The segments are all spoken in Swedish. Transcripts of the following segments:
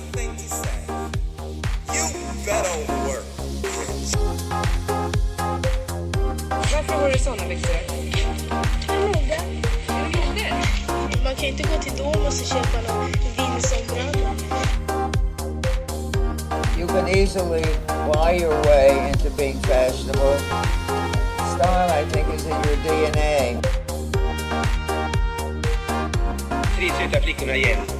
one thing. You better work. Varför har du såna byxor? Mode. Mode? Man kan inte gå till Domus och köpa någon vindsombralla. You can easily buy your way into being fashionable. Style, I think, is in your DNA. tre söta flickorna igen.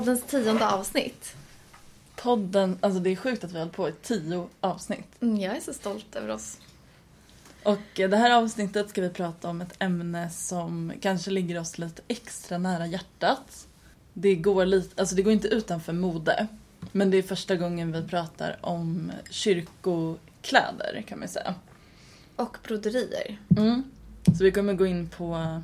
Poddens tionde avsnitt. Podden, alltså det är sjukt att vi har hållit på i tio avsnitt. Mm, jag är så stolt över oss. Och eh, det här avsnittet ska vi prata om ett ämne som kanske ligger oss lite extra nära hjärtat. Det går, lite, alltså det går inte utanför mode. Men det är första gången vi pratar om kyrkokläder kan man säga. Och broderier. Mm. Så vi kommer gå in på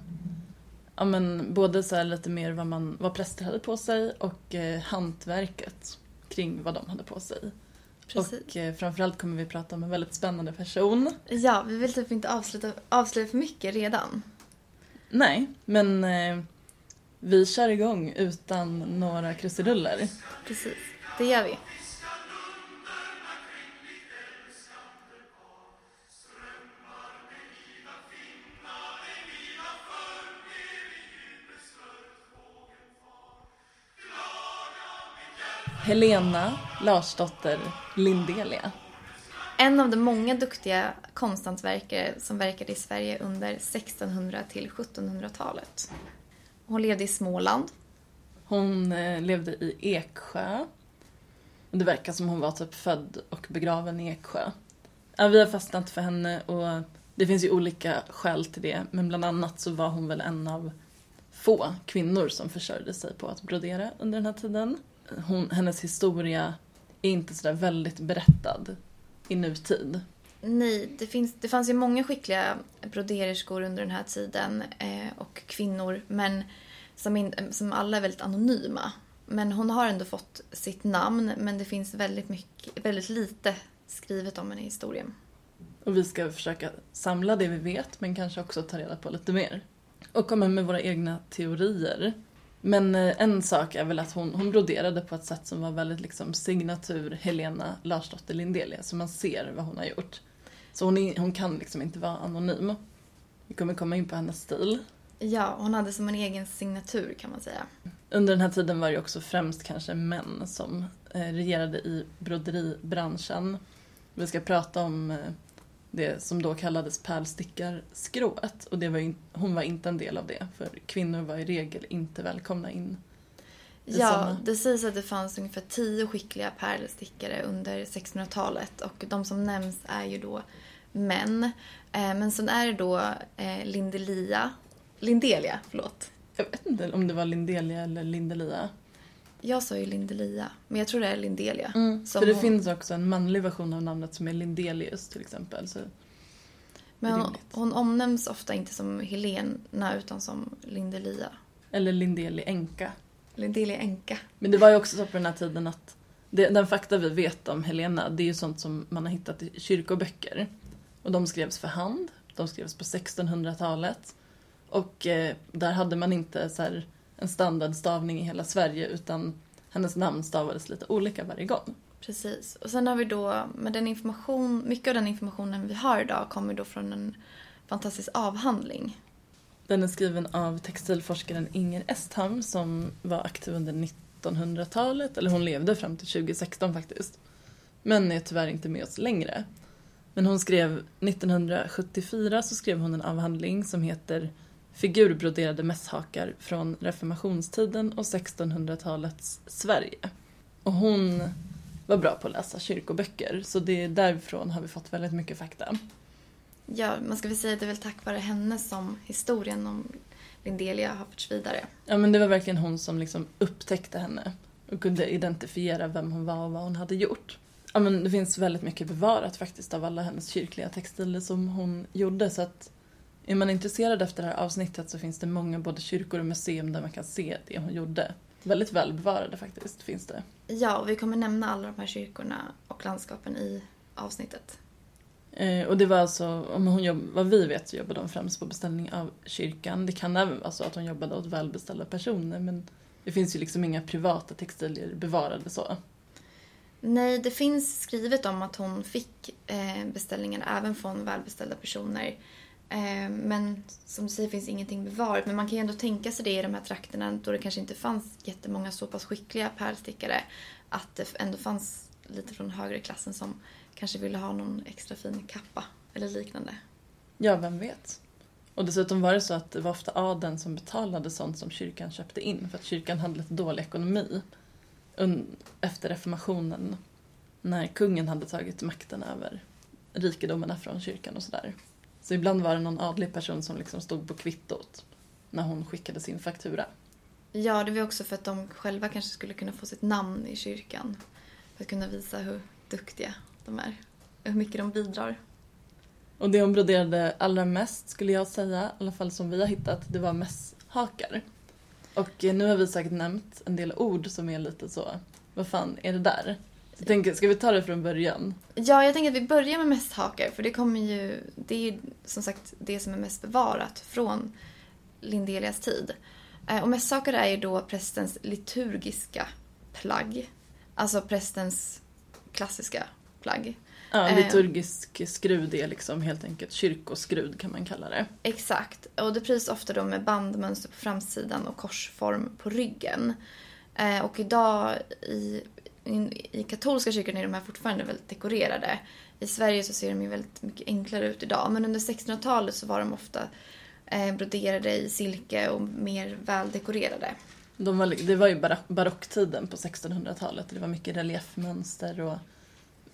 ja, men, både så här lite mer vad, man, vad präster hade på sig och eh, hantverket kring vad de hade på sig. Precis. Och eh, framförallt kommer vi prata om en väldigt spännande person. Ja, vi vill typ inte avsluta, avslöja för mycket redan. Nej, men eh, vi kör igång utan några krusiduller. Precis, det gör vi. Helena Larsdotter Lindelia. En av de många duktiga konsthantverkare som verkade i Sverige under 1600 till 1700-talet. Hon levde i Småland. Hon eh, levde i Eksjö. Det verkar som hon var typ född och begraven i Eksjö. Ja, vi har fastnat för henne och det finns ju olika skäl till det. Men bland annat så var hon väl en av få kvinnor som försörjde sig på att brodera under den här tiden. Hon, hennes historia är inte sådär väldigt berättad i nutid. Nej, det, finns, det fanns ju många skickliga brodererskor under den här tiden eh, och kvinnor, men som, in, som alla är väldigt anonyma. Men hon har ändå fått sitt namn, men det finns väldigt, mycket, väldigt lite skrivet om henne i historien. Och vi ska försöka samla det vi vet men kanske också ta reda på lite mer. Och komma med våra egna teorier. Men eh, en sak är väl att hon, hon broderade på ett sätt som var väldigt liksom signatur Helena Larsdotter Lindelia. Så man ser vad hon har gjort. Så hon, är, hon kan liksom inte vara anonym. Vi kommer komma in på hennes stil. Ja, hon hade som en egen signatur kan man säga. Under den här tiden var det också främst kanske män som eh, regerade i broderibranschen. Vi ska prata om eh, det som då kallades pärlstickarskrået och det var in, hon var inte en del av det för kvinnor var i regel inte välkomna in. Ja, såna. det sägs att det fanns ungefär tio skickliga pärlstickare under 1600-talet och de som nämns är ju då män. Eh, Men sen är det då eh, Lindelia, Lindelia, förlåt. Jag vet inte om det var Lindelia eller Lindelia. Jag sa ju Lindelia, men jag tror det är Lindelia. Som Mm, För det hon- finns också en manlig version av namnet som är Lindelius till exempel. Så Men hon, hon omnämns ofta inte som Helena utan som Lindelia. Eller Lindeli änka. Lindelia änka. Men det var ju också så på den här tiden att det, den fakta vi vet om Helena, det är ju sånt som man har hittat i kyrkoböcker. Och de skrevs för hand, de skrevs på 1600-talet. Och eh, där hade man inte så här, en standardstavning i hela Sverige utan hennes namn stavades lite olika varje gång. Precis. Och sen har vi då, med den information, mycket av den informationen vi har idag kommer då från en fantastisk avhandling. Den är skriven av textilforskaren Inger Estham som var aktiv under 1900-talet, eller hon levde fram till 2016 faktiskt. Men är tyvärr inte med oss längre. Men hon skrev 1974 så skrev hon en avhandling som heter Figurbroderade mässhakar från reformationstiden och 1600-talets Sverige. Och hon var bra på att läsa kyrkoböcker så det är därifrån har vi fått väldigt mycket fakta. Ja, man ska väl säga att det är väl tack vare henne som historien om Lindelia har förts vidare. Ja men det var verkligen hon som liksom upptäckte henne. och kunde identifiera vem hon var och vad hon hade gjort. Ja, men det finns väldigt mycket bevarat faktiskt av alla hennes kyrkliga textiler som hon gjorde så att är man intresserad efter det här avsnittet så finns det många både kyrkor och museum där man kan se det hon gjorde. Väldigt väl bevarade faktiskt finns det. Ja, och vi kommer nämna alla de här kyrkorna och landskapen i avsnittet. Eh, och det var alltså, om hon jobb, vad vi vet så jobbade hon främst på beställning av kyrkan. Det kan även vara så att hon jobbade åt välbeställda personer men det finns ju liksom inga privata textilier bevarade så. Nej, det finns skrivet om att hon fick eh, beställningar även från välbeställda personer. Eh, men som du säger finns ingenting bevarat. Men man kan ju ändå tänka sig det i de här trakterna då det kanske inte fanns jättemånga så pass skickliga pärlstickare. Att det ändå fanns lite från högre klassen som kanske ville ha någon extra fin kappa eller liknande. Ja, vem vet? Och dessutom var det så att det var ofta adeln som betalade sånt som kyrkan köpte in för att kyrkan hade lite dålig ekonomi efter reformationen när kungen hade tagit makten över rikedomarna från kyrkan och sådär. Så ibland var det någon adlig person som liksom stod på kvittot när hon skickade sin faktura. Ja, det var också för att de själva kanske skulle kunna få sitt namn i kyrkan. För att kunna visa hur duktiga de är. Hur mycket de bidrar. Och det hon broderade allra mest skulle jag säga, i alla fall som vi har hittat, det var mässhakar. Och eh, nu har vi säkert nämnt en del ord som är lite så, vad fan är det där? Så jag tänker, ska vi ta det från början? Ja, jag tänker att vi börjar med mästhakar för det kommer ju, det är ju som sagt det som är mest bevarat från Lindelias tid. Eh, Och mässhakar är ju då prästens liturgiska plagg. Alltså prästens klassiska plagg. Ja, Eh. liturgisk skrud är liksom helt enkelt kyrkoskrud kan man kalla det. Exakt. Och det pryds ofta då med bandmönster på framsidan och korsform på ryggen. Eh, och idag i, i, i katolska kyrkan är de här fortfarande väldigt dekorerade. I Sverige så ser de ju väldigt mycket enklare ut idag. Men under 1600-talet så var de ofta eh, broderade i silke och mer väldekorerade. De var, det var ju barock, barocktiden på 1600-talet. Det var mycket reliefmönster och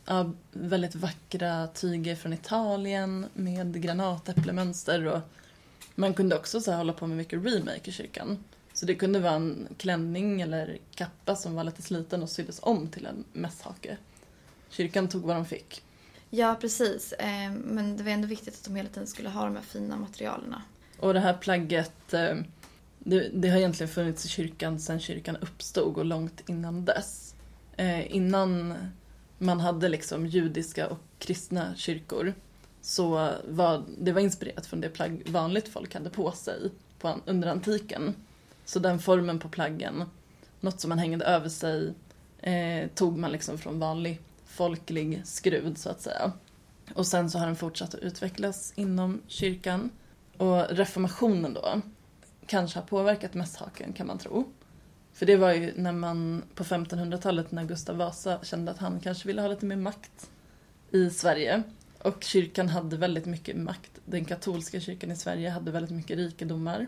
ja, väldigt vackra tyger från Italien med granatäpplemönster. Och man kunde också så här, hålla på med mycket remake i kyrkan. Så det kunde vara en klänning eller kappa som var lite sliten och syddes om till en mässhake. Kyrkan tog vad de fick. Ja, precis. Ehm, men det var ändå viktigt att de hela tiden skulle ha de här fina materialen. Och det här plagget, ehm, det, det har egentligen funnits i kyrkan sedan kyrkan uppstod och långt innan dess. Ehm, innan man hade liksom judiska och kristna kyrkor så var det var inspirerat från det plagg vanligt folk hade på sig på, under antiken. Så den formen på plaggen, något som man hängde över sig, eh, tog man liksom från vanlig folklig skrud så att säga. Och sen så har den fortsatt att utvecklas inom kyrkan. Och reformationen då kanske har påverkat mässhaken kan man tro. För det var ju när man på 1500-talet när Gustav Vasa kände att han kanske ville ha lite mer makt i Sverige. Och kyrkan hade väldigt mycket makt. Den katolska kyrkan i Sverige hade väldigt mycket rikedomar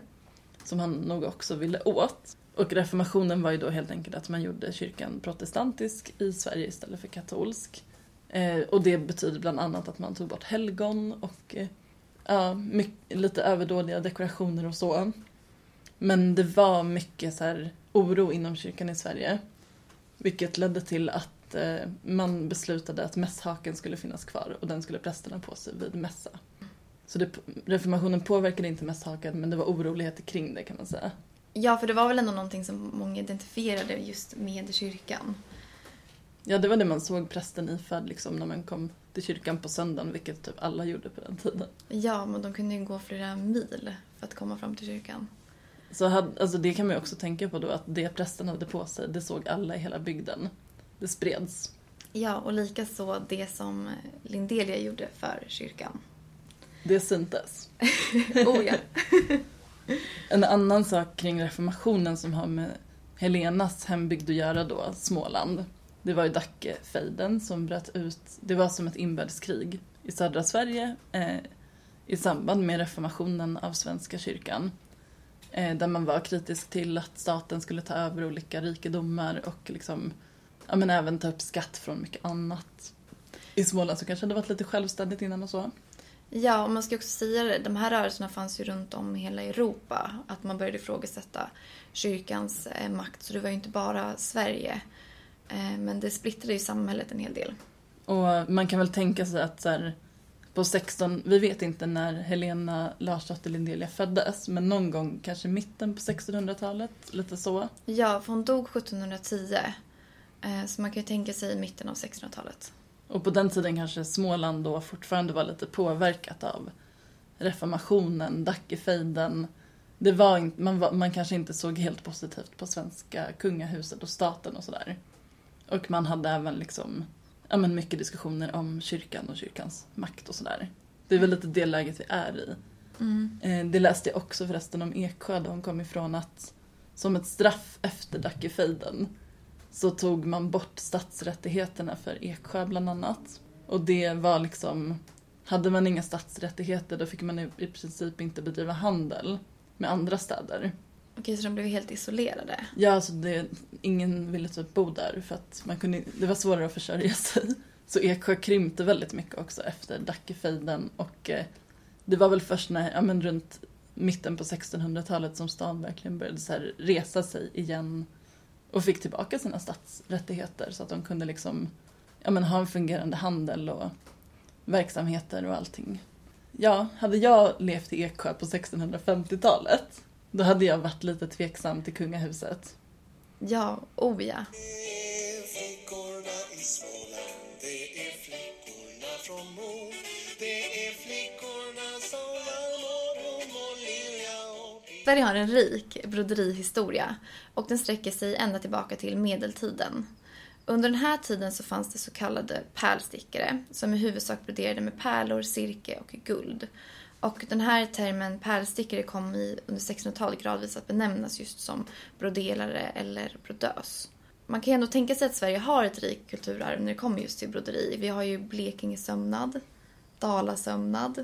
som han nog också ville åt. Och reformationen var ju då helt enkelt att man gjorde kyrkan protestantisk i Sverige istället för katolsk. Eh, och det betyder bland annat att man tog bort helgon och eh, ja, mycket, lite överdådiga dekorationer och så. Men det var mycket så här oro inom kyrkan i Sverige. Vilket ledde till att eh, man beslutade att mässhaken skulle finnas kvar och den skulle prästerna på sig vid mässa. Så det, reformationen påverkade inte mässhaken men det var oroligheter kring det kan man säga. Ja, för det var väl ändå någonting som många identifierade just med kyrkan. Ja, det var det man såg prästen iförd liksom när man kom till kyrkan på söndagen, vilket typ alla gjorde på den tiden. Ja, men de kunde ju gå flera mil för att komma fram till kyrkan. Så hade, alltså det kan man ju också tänka på då, att det prästen hade på sig, det såg alla i hela bygden. Det spreds. Ja, och likaså det som Lindelia gjorde för kyrkan. Det syntes. Oh ja. En annan sak kring reformationen som har med Helenas hembygd att göra då, Småland. Det var ju Dackefejden som bröt ut, det var som ett inbördeskrig i södra Sverige eh, i samband med reformationen av Svenska kyrkan. Eh, där man var kritisk till att staten skulle ta över olika rikedomar och liksom, ja men även ta upp skatt från mycket annat. I Småland så kanske det varit lite självständigt innan och så. Ja, och man ska också säga det, de här rörelserna fanns ju runt om i hela Europa. Att man började ifrågasätta kyrkans eh, makt, så det var ju inte bara Sverige. Eh, men det splittrade ju samhället en hel del. Och man kan väl tänka sig att så här, på 16, vi vet inte när Helena Larsdotter Lindelia föddes, men någon gång kanske mitten på 1600-talet, lite så. Ja, för hon dog 1710. Eh, så man kan ju tänka sig mitten av 1600-talet. Och på den tiden kanske Småland då fortfarande var lite påverkat av reformationen, Dackefejden. Det var inte, man, var, man kanske inte såg helt positivt på svenska kungahuset och staten och sådär. Och man hade även liksom, ja men mycket diskussioner om kyrkan och kyrkans makt och sådär. Det är väl lite det läget vi är i. Eh, Det läste jag också förresten om Eksjö då hon kom ifrån att som ett straff efter Dackefejden så tog man bort stadsrättigheterna för Eksjö bland annat. Och det var liksom, hade man inga stadsrättigheter då fick man i princip inte bedriva handel med andra städer. Okej, så de blev helt isolerade. Ja, alltså det, ingen ville typ bo där för att man kunde, det var svårare att försörja sig. Så Eksjö krympte väldigt mycket också efter Dackefejden och eh, det var väl först när, ja men runt mitten på 1600-talet som stan verkligen började så resa sig igen och fick tillbaka sina stadsrättigheter så att de kunde liksom ja men ha en fungerande handel och verksamheter och allting. Ja, hade jag levt i Eksjö på 1650-talet då hade jag varit lite tveksam till kungahuset. Ja, oh ja. Sverige har en rik broderihistoria och den sträcker sig ända tillbaka till medeltiden. Under den här tiden så fanns det så kallade pärlstickare som i huvudsak broderade med pärlor, silke och guld. Och den här termen pärlstickare kom i, under 1600-talet gradvis att benämnas just som broderare eller brodös. Man kan ju ändå tänka sig att Sverige har ett rikt kulturarv när det kommer just till broderi. Vi har ju Blekingesömnad, Dalasömnad,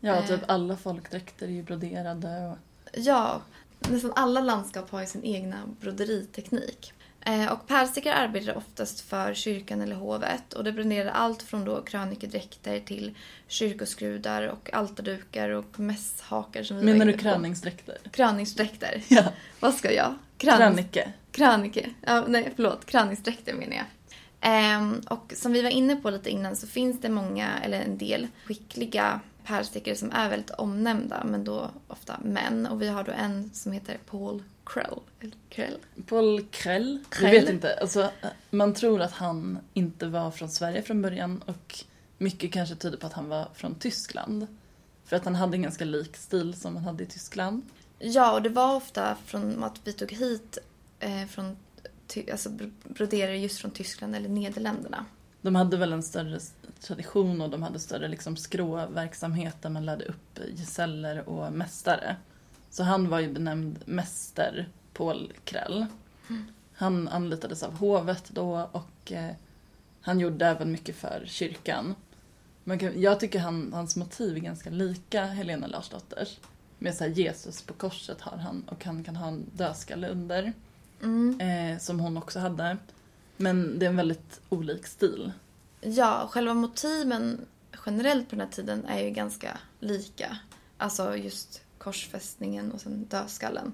Ja, Eh. typ alla folkdräkter är ju broderade och Ja, nästan alla landskap har ju sin egna broderiteknik. Eh, Och pärlstickare arbetade oftast för kyrkan eller hovet och det broderade allt från då krönikedräkter till kyrkoskrudar och altardukar och mässhakar som vi Menar du kröningsdräkter? Kröningsdräkter. Ja. Vad ska jag? Krönings- Krönike. Krönike. Ja, nej, förlåt. Kröningsdräkter menar jag. Ehm, och som vi var inne på lite innan så finns det många, eller en del, skickliga pärlstickare som är väldigt omnämnda, men då ofta män. Och vi har då en som heter Paul Krell. Krell? Paul Krell? Krell? Jag vet inte. Alltså, man tror att han inte var från Sverige från början och mycket kanske tyder på att han var från Tyskland. För att han hade en ganska lik stil som man hade i Tyskland. Ja, och det var ofta från att vi tog hit eh, från alltså br- broderare just från Tyskland eller Nederländerna. De hade väl en större tradition och de hade större liksom skråverksamhet där man lärde upp gesäller och mästare. Så han var ju benämnd mäster Paul Krell. Han anlitades av hovet då och eh, han gjorde även mycket för kyrkan. Man kan, jag tycker han, hans motiv är ganska lika Helena Larsdotters. Med så här Jesus på korset har han och han kan ha en dödskalle under. Eh, som hon också hade. Men det är en väldigt olik stil. Ja, själva motiven generellt på den här tiden är ju ganska lika. Alltså just korsfästningen och sen dödskallen.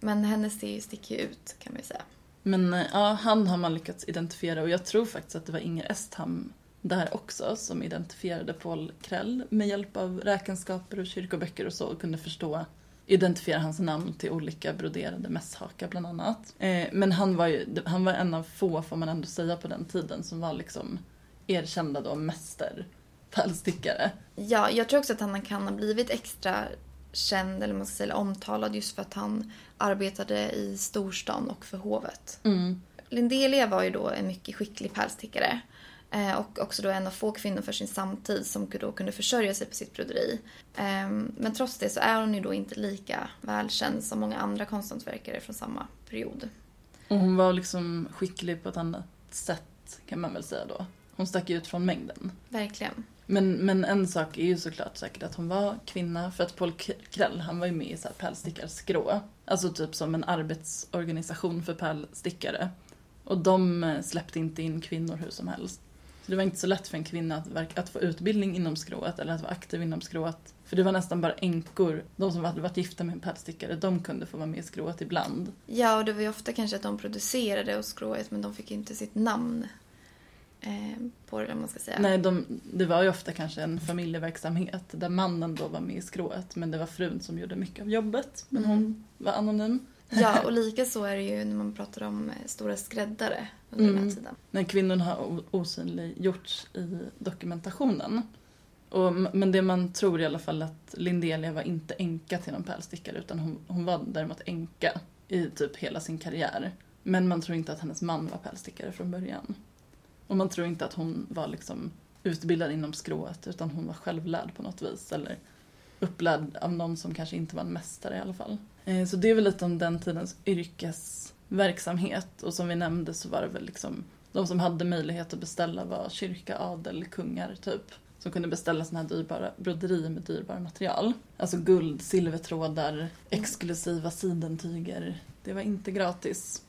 Men hennes stil sticker ju ut kan man ju säga. Men eh, ja, han har man lyckats identifiera och jag tror faktiskt att det var Inger Estham där också som identifierade Paul Krell med hjälp av räkenskaper och kyrkoböcker och så och kunde förstå identifiera hans namn till olika broderade mässhakar bland annat. Eh, men han var ju han var en av få, får man ändå säga, på den tiden som var liksom erkända då mäster pärlstickare. Ja, jag tror också att han kan ha blivit extra känd eller man ska säga omtalad just för att han arbetade i storstan och för hovet. Lindelia var ju då en mycket skicklig pärlstickare. eh, Och också då en av få kvinnor för sin samtid som då kunde försörja sig på sitt broderi. Eh, Men trots det så är hon ju då inte lika välkänd som många andra konsthantverkare från samma period. Och hon var liksom skicklig på ett annat sätt kan man väl säga då. Hon stack ut från mängden. Verkligen. Men, men en sak är ju såklart säkert att hon var kvinna för att Paul Krell han var ju med i så här pärlstickarskrå. Alltså typ som en arbetsorganisation för pärlstickare. Och de eh, släppte inte in kvinnor hur som helst. Så det var inte så lätt för en kvinna att, att få utbildning inom skrået eller att vara aktiv inom skrået. För det var nästan bara änkor, de som hade varit gifta med en pälsstickare, de kunde få vara med i skrået ibland. Ja, och det var ju ofta kanske att de producerade och skrået men de fick inte sitt namn på det, man ska säga. Nej, de, det var ju ofta kanske en familjeverksamhet där mannen då var med i skrået men det var frun som gjorde mycket av jobbet. Men Mm. hon var anonym. Ja, och lika så är det ju när man pratar om eh, stora skräddare under den Mm. här tiden. när kvinnorna har osynliggjorts i dokumentationen. Och, men det man tror i alla fall att Lindelia var inte änka till någon pärlstickare utan hon, hon var däremot änka i typ hela sin karriär. Men man tror inte att hennes man var pärlstickare från början. Och man tror inte att hon var liksom utbildad inom skrået utan hon var självlärd på något vis. Eller upplärd av någon som kanske inte var en mästare i alla fall. Eh, så det är väl lite om den tidens yrkesverksamhet. Och som vi nämnde så var det väl liksom de som hade möjlighet att beställa var kyrka, adel, kungar typ. Som kunde beställa såna här dyrbara broderier med dyrbara material. Alltså guld, silvertrådar, exklusiva sidentyger. Det var inte gratis.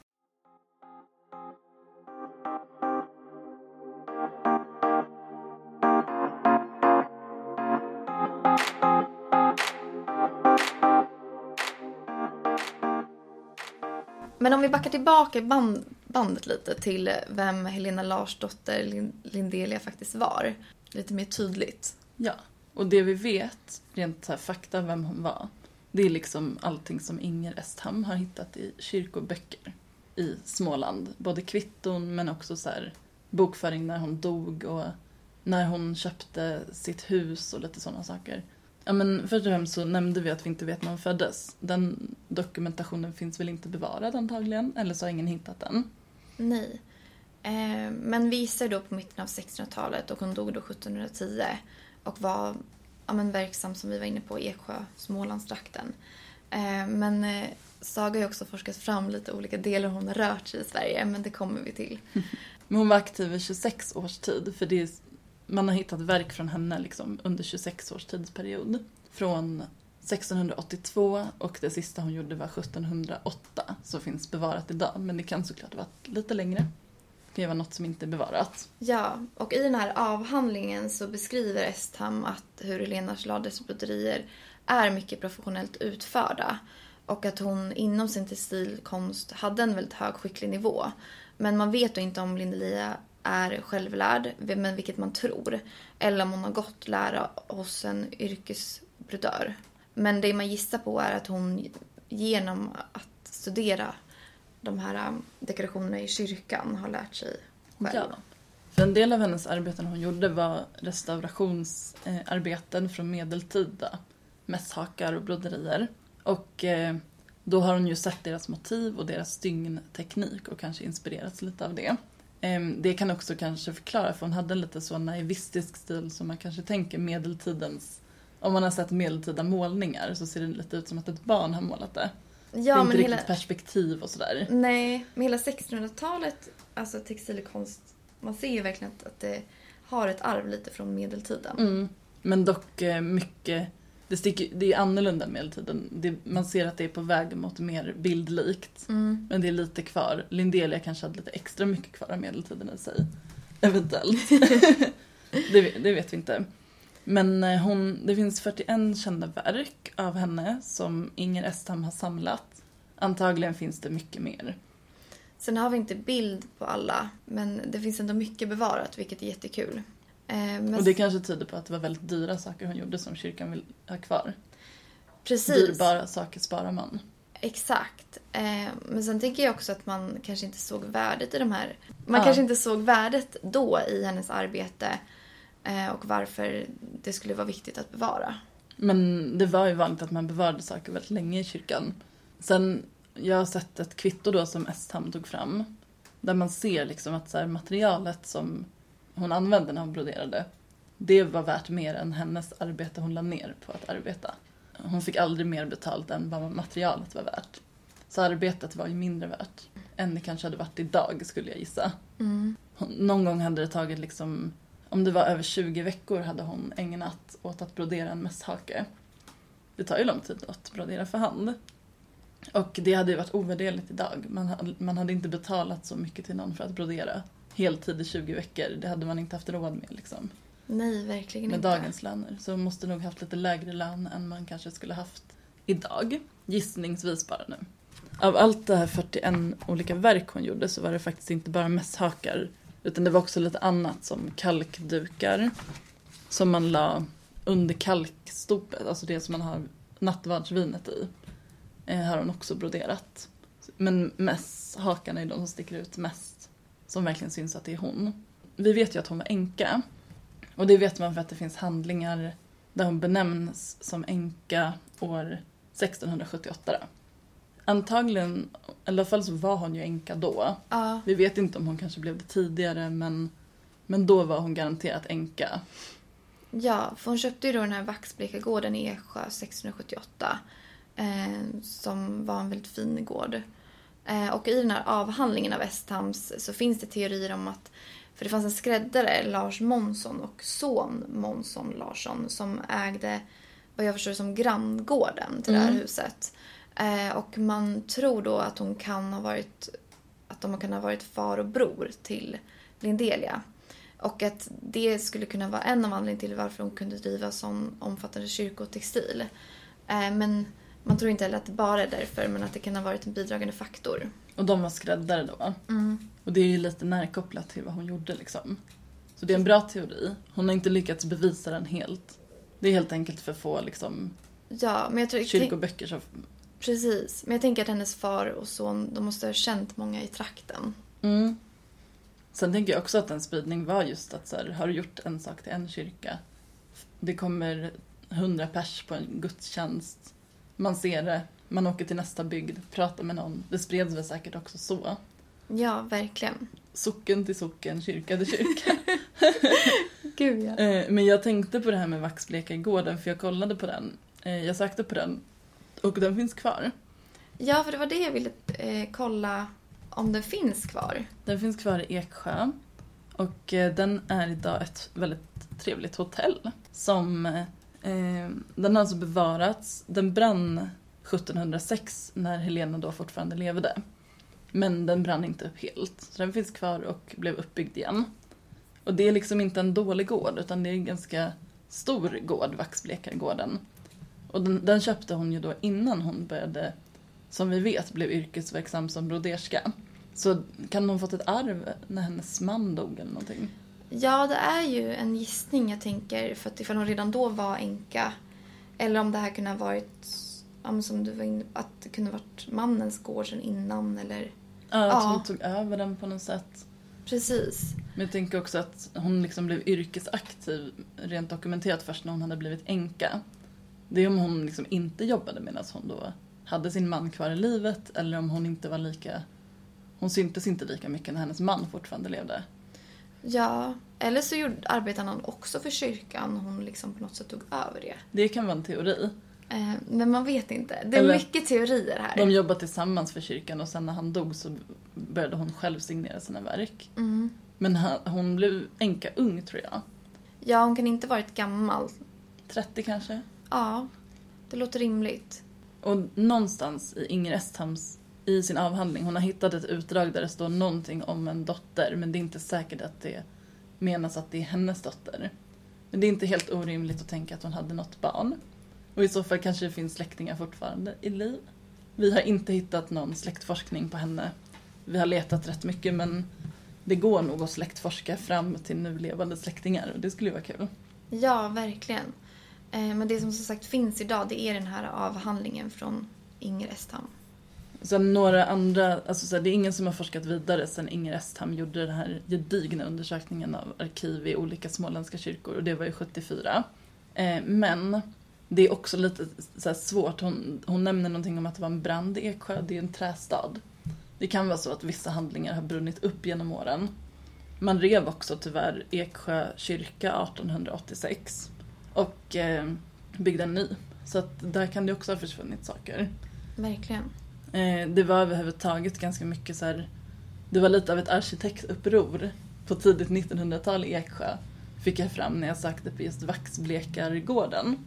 Men om vi backar tillbaka band, bandet lite till vem Helena Larsdotter Lindelia faktiskt var. Lite mer tydligt. Ja, och det vi vet, rent så här fakta vem hon var, det är liksom allting som Inger Estham har hittat i kyrkoböcker i Småland. Både kvitton men också så här bokföring när hon dog och när hon köpte sitt hus och lite sådana saker. Ja men först och främst så nämnde vi att vi inte vet när hon föddes. Den dokumentationen finns väl inte bevarad antagligen, eller så har ingen hittat den. Nej. Eh, men vi gissar då på mitten av 1600-talet och hon dog då 1710 och var ja, men verksam som vi var inne på i Eksjö, Smålandstrakten. Eh, men eh, Saga har ju också forskat fram lite olika delar hon har rört sig i Sverige, men det kommer vi till. Men hon var aktiv i 26 års tid, för det är, man har hittat verk från henne liksom, under 26 års tidsperiod. Från 1682 och det sista hon gjorde var 1708, så finns bevarat idag. Men det kan såklart ha varit lite längre. Det kan ju vara något som inte är bevarat. Ja, och i den här avhandlingen så beskriver Estham att hur Helena Schlades broderier är mycket professionellt utförda och att hon inom sin textilkonst hade en väldigt hög skicklig nivå. Men man vet då inte om Lindelia är självlärd, men vilket man tror. Eller om hon har gått lära hos en yrkesbrodör. Men det man gissar på är att hon genom att studera de här um, dekorationerna i kyrkan har lärt sig själv. Ja. För en del av hennes arbeten hon gjorde var restaurationsarbeten eh, från medeltida mässhakar och broderier. Och eh, då har hon ju sett deras motiv och deras stygnteknik och kanske inspirerats lite av det. Eh, Det kan också kanske förklara, för hon hade en lite så naivistisk stil som man kanske tänker medeltidens... Om man har sett medeltida målningar så ser det lite ut som att ett barn har målat det. det Ja, är inte riktigt hela, perspektiv och sådär. nej, men hela 1600-talet, alltså textilkonst, man ser ju verkligen att, att det har ett arv lite från medeltiden. Mm. Men dock eh, mycket... Det, sticker, det är annorlunda medeltiden. Det, man ser att det är på väg mot mer bildlikt. Mm. Men det är lite kvar. Lindelia kanske hade lite extra mycket kvar av medeltiden i sig. Eventuellt. det, det vet vi inte. Men eh, hon, det finns 41 kända verk av henne som Inger Estham har samlat. Antagligen finns det mycket mer. Sen har vi inte bild på alla, men det finns ändå mycket bevarat, vilket är jättekul. Eh, men Och det kanske tyder på att det var väldigt dyra saker hon gjorde som kyrkan vill ha kvar. precis, Dyrbara saker sparar man. exakt. Eh, men sen tänker jag också att man kanske inte såg värdet i de här... Man Ja. kanske inte såg värdet då i hennes arbete eh, och varför det skulle vara viktigt att bevara. Men det var ju vanligt att man bevarade saker väldigt länge i kyrkan. Sen, jag har sett ett kvitto då som Estham tog fram. Där man ser liksom att så materialet som hon använde när hon broderade, det var värt mer än hennes arbete hon la ner på att arbeta. Hon fick aldrig mer betalt än vad materialet var värt. Så arbetet var ju mindre värt än det kanske hade varit idag skulle jag gissa. Mm. Hon, någon gång hade det tagit liksom, om det var över 20 veckor hade hon ägnat åt att brodera en mässhake. Det tar ju lång tid att brodera för hand. Och det hade ju varit ovärderligt idag. Man man hade inte betalat så mycket till någon för att brodera heltid i 20 veckor. Det hade man inte haft råd med liksom. Nej, verkligen Med inte. dagens löner. Så måste nog haft lite lägre lön än man kanske skulle haft idag. Gissningsvis bara nu. Av allt det här 41 olika verk hon gjorde så var det faktiskt inte bara mässhakar. Utan det var också lite annat som kalkdukar. Som man la under kalkstopet, alltså det som man har nattvardsvinet i. Eh, har hon också broderat. Men mässhakarna är de som sticker ut mest. Som verkligen syns att det är hon. Vi vet ju att hon var änka. Och det vet man för att det finns handlingar där hon benämns som änka år 1678. Då. Antagligen, i alla fall så var hon ju änka då. Ja, Vi vet inte om hon kanske blev det tidigare men, men då var hon garanterat änka. ja, för hon köpte ju då den här Vaxblekargården i Eksjö 1678. Eh, som var en väldigt fin gård. Eh, och i den här avhandlingen av Westhams så finns det teorier om att för det fanns en skräddare, Lars Månsson och son Månsson Larsson som ägde, vad jag förstår som granngården till det här Mm. huset. Eh, och man tror då att hon kan ha varit, att de kan ha varit far och bror till Lindelia. Och att det skulle kunna vara en av anledningarna till varför hon kunde driva sån omfattande kyrkotextil. Eh, men man tror inte heller att det bara är därför, men att det kan ha varit en bidragande faktor. Och de var skräddare då. Mm. Och det är ju lite närkopplat till vad hon gjorde liksom. Så det är en bra teori. Hon har inte lyckats bevisa den helt. Det är helt enkelt för få liksom, Ja, men jag tror... kyrkoböcker som... Precis. Men jag tänker att hennes far och son, de måste ha känt många i trakten. Mm. Sen tänker jag också att en spridning var just att så här, har du gjort en sak till en kyrka, det kommer hundra pers på en gudstjänst, man ser det, man åker till nästa bygd, pratar med någon. Det spreds väl säkert också så. Ja, verkligen. Socken till socken, kyrka till kyrka. Gud, ja. Eh, Men jag tänkte på det här med Vaxblekargården för jag kollade på den. Eh, Jag sökte på den och den finns kvar. Ja, för det var det jag ville eh, kolla om den finns kvar. Den finns kvar i Eksjö och den är idag ett väldigt trevligt hotell som Eh, den har alltså bevarats. Den brann 1706 när Helena då fortfarande levde. Men den brann inte upp helt. Så den finns kvar och blev uppbyggd igen. Och det är liksom inte en dålig gård utan det är en ganska stor gård, Vaxblekargården. Och den, den köpte hon ju då innan hon började, som vi vet, blev yrkesverksam som broderska. Så kan hon fått ett arv när hennes man dog eller någonting? Ja, det är ju en gissning jag tänker. För att ifall hon redan då var änka. Eller om det här kunde ha varit, ja, men som du var inne på, att det kunde ha varit mannens gård sedan innan. Eller... Ja, att Ja. hon tog över den på något sätt. Precis. Men jag tänker också att hon liksom blev yrkesaktiv rent dokumenterat först när hon hade blivit änka. Det är om hon liksom inte jobbade medan hon då hade sin man kvar i livet eller om hon inte var lika... Hon syntes inte lika mycket när hennes man fortfarande levde. Ja, eller så gjorde, arbetade han också för kyrkan hon liksom på något sätt tog över det. Det kan vara en teori. Eh, men man vet inte. Det är Eller- mycket teorier här. De jobbade tillsammans för kyrkan och sen när han dog så började hon själv signera sina verk. Mm. Men han, hon blev änka ung tror jag. Ja, hon kan inte varit gammal. 30 kanske? Ja, det låter rimligt. Och någonstans i Inger Esthams, i sin avhandling, hon har hittat ett utdrag där det står någonting om en dotter, men det är inte säkert att det menas att det är hennes dotter. Men det är inte helt orimligt att tänka att hon hade något barn. Och i så fall kanske det finns släktingar fortfarande i liv. Vi har inte hittat någon släktforskning på henne. Vi har letat rätt mycket men det går nog att släktforska fram till nu levande släktingar och det skulle ju vara kul. Ja, verkligen. Eh, men det som som sagt finns idag det är den här avhandlingen från Inger Estham. Sen några andra, alltså så här, det är ingen som har forskat vidare sen Inger Estham gjorde den här gedigna undersökningen av arkiv i olika småländska kyrkor och det var ju 74. Eh, men det är också lite så här svårt, hon, hon nämner någonting om att det var en brand i Eksjö, det är en trästad. Det kan vara så att vissa handlingar har brunnit upp genom åren. Man rev också tyvärr Eksjö kyrka 1886 och eh, byggde en ny. Så att där kan det också ha försvunnit saker. Verkligen. Eh, det var överhuvudtaget ganska mycket så här. Det var lite av ett arkitektuppror på tidigt 1900-tal i Eksjö. Fick jag fram när jag sökte på just Vaxblekargården.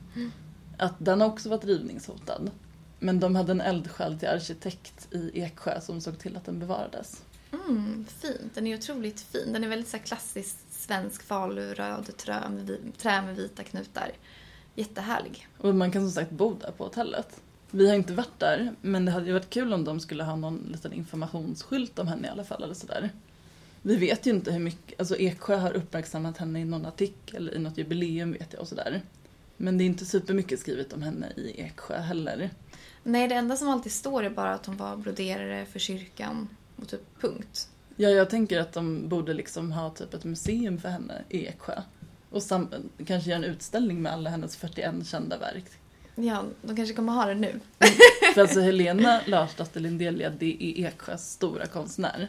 Att den har också varit rivningshotad. Men de hade en eldsjäl till arkitekt i Eksjö som såg till att den bevarades. Mm, fint. Den är otroligt fin. Den är väldigt så klassisk svensk faluröd trä med, trä med vita knutar. Jättehärlig. Och man kan som sagt bo där på hotellet. Vi har inte varit där, men det hade ju varit kul om de skulle ha någon liten informationsskylt om henne i alla fall. Eller sådär. Vi vet ju inte hur mycket, alltså Eksjö har uppmärksammat henne i någon artikel, i något jubileum vet jag och sådär. Men det är inte supermycket skrivet om henne i Eksjö heller. Nej, det enda som alltid står är bara att hon var broderare för kyrkan och typ punkt. Ja, jag tänker att de borde liksom ha typ ett museum för henne i Eksjö. Och kanske göra en utställning med alla hennes 41 kända verk. Ja, de kanske kommer ha det nu. För alltså Helena Larsdotter Lindelia, det är Eksjös stora konstnär.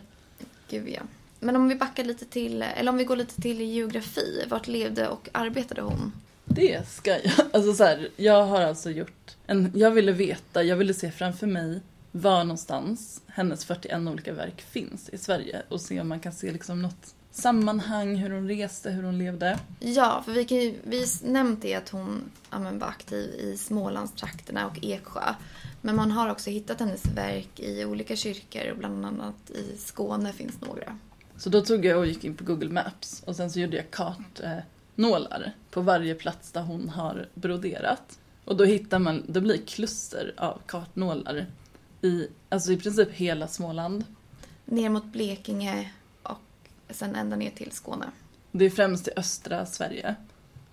Gud ja. Men om vi backar lite till, eller om vi går lite till geografi. Vart levde och arbetade hon? Det ska jag. Alltså så här, jag har alltså gjort en, jag ville veta, jag ville se framför mig var någonstans hennes 41 olika verk finns i Sverige och se om man kan se liksom något sammanhang, hur hon reste, hur hon levde. Ja, för vi kan ju, vi nämnt det att hon ja, men, var aktiv i Smålandstrakterna och Eksjö. Men man har också hittat hennes verk i olika kyrkor och bland annat i Skåne finns några. Så då tog jag och gick in på Google Maps och sen så gjorde jag kartnålar på varje plats där hon har broderat. Och då hittar man, det blir kluster av kartnålar i, alltså i princip hela Småland. Ner mot Blekinge sen ända ner till Skåne. Det är främst i östra Sverige.